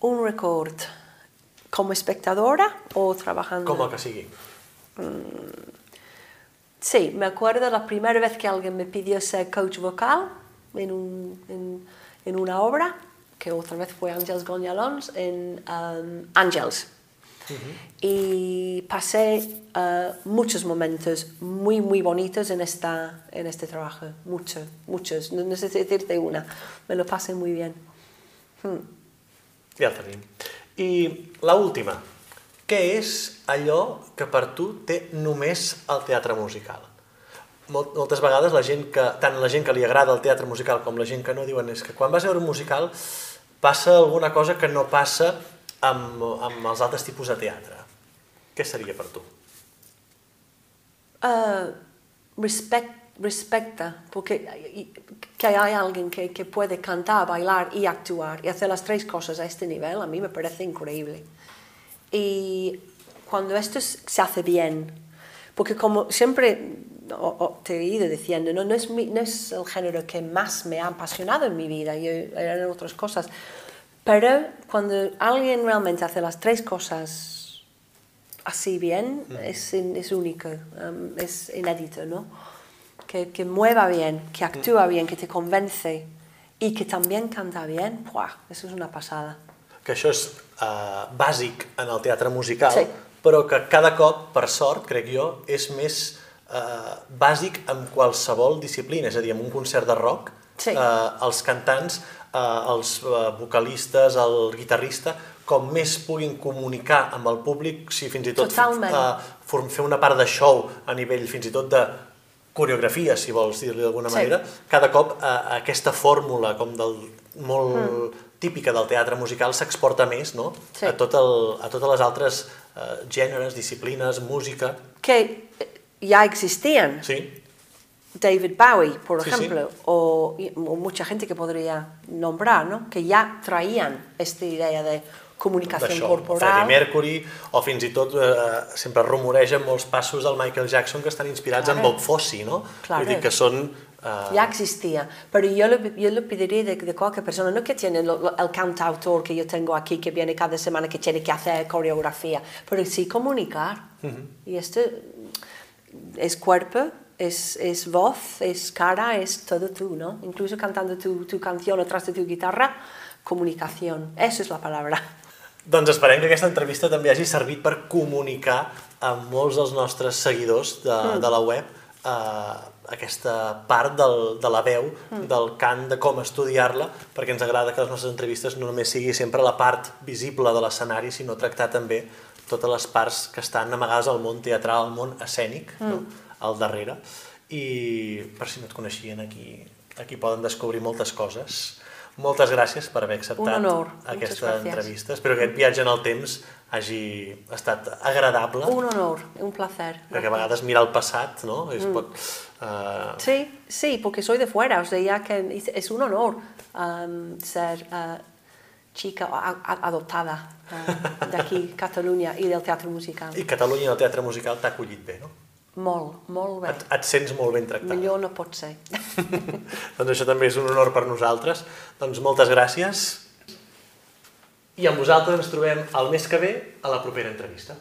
Un record como espectadora o trabajando? Como que sigui. Mm, sí, me acuerdo la primera vez que alguien me pidió ser coach vocal en, un, en, en una obra que otra vez fue Ángeles Goñalons en um, Ángeles. Y pasé uh, muchos momentos muy, muy bonitos en, esta, en este trabajo. Muchos, muchos. No, sé decirte una. Me lo pasé muy bien. Hmm. Ja tenim. I la última. Què és allò que per tu té només el teatre musical? Mol- Moltes vegades la gent que, tant la gent que li agrada el teatre musical com la gent que no diuen és que quan vas a veure un musical passa alguna cosa que no passa amb, amb els altres tipus de teatre. Què seria per tu? Uh, respect, respecta, porque y- que hay alguien que, que puede cantar, bailar y actuar y hacer las tres cosas a este nivel, a mí me parece increíble. Y cuando esto es- se hace bien, siempre o- o te he ido diciendo, no, no, es mi- no es el género que más me ha apasionado en mi vida, yo eran otras cosas, pero cuando alguien realmente hace las tres cosas así bien, es, in- es único, um, es inédito, ¿no? Que, que mueva bien, que actúa bien, que te convence y que también canta bien, ¡buah! eso es una pasada. Que això és uh, bàsic en el teatre musical, Sí. però que cada cop, per sort, crec jo, és més uh, bàsic en qualsevol disciplina. És a dir, en un concert de rock, Sí. uh, els cantants, uh, els uh, vocalistes, el guitarrista, com més puguin comunicar amb el públic, si fins i tot Totalment. form- fer una part de show a nivell fins i tot de coreografia, si vols dir-li d'alguna Sí. manera, cada cop eh, aquesta fórmula com del, molt Mm. típica del teatre musical s'exporta més no? Sí. a, tot el, a totes les altres eh, gèneres, disciplines, música... Que eh, ya existían, Sí, David Bowie, por Sí, sí. ejemplo, O, y- o mucha gente que podría nombrar, ¿no? Que ya traían esta idea de comunicación d'això. corporal. Freddie Mercury, o fins i tot eh, sempre rumoregen molts passos del Michael Jackson que estan inspirats Claro. en Bob Fosse, no? Claro. Vull dir que són... Eh, Ya existía, pero yo lo, yo lo pediría de, de cualquier persona, no que tiene lo- el cantautor que yo tengo aquí, que viene cada semana, que tiene que hacer coreografía, pero sí comunicar. Y esto es cuerpo, es, es voz, es cara, es todo tú, ¿no? Incluso cantando tu, tu canción atrás de tu guitarra, comunicación, eso es la palabra. Doncs esperem que aquesta entrevista també hagi servit per comunicar amb molts dels nostres seguidors de, mm. de la web eh, aquesta part del, de la veu, mm. del cant, de com estudiar-la, perquè ens agrada que les nostres entrevistes no només sigui sempre la part visible de l'escenari, sinó tractar també totes les parts que estan amagades al món teatral, al món escènic, mm. no? al darrere. I per si no et coneixien, aquí, aquí poden descobrir moltes coses. Moltes gràcies per haver acceptat honor. Aquesta entrevista. Espero que aquest viatge en el temps hagi estat agradable, Un honor, un placer. perquè a vegades mirar el passat, no? Es pot, uh, Sí, sí, porque soy de fuera, o sea, ya que es un honor um, ser uh, chica adoptada uh, de aquí, Cataluña, y del teatro musical. I Catalunya en el teatre musical t'ha acollit bé, no? Molt, molt bé. Et, et sents molt ben tractada. Millor no pot ser. doncs això també és un honor per nosaltres. Doncs moltes gràcies. I amb vosaltres ens trobem el mes que ve a la propera entrevista.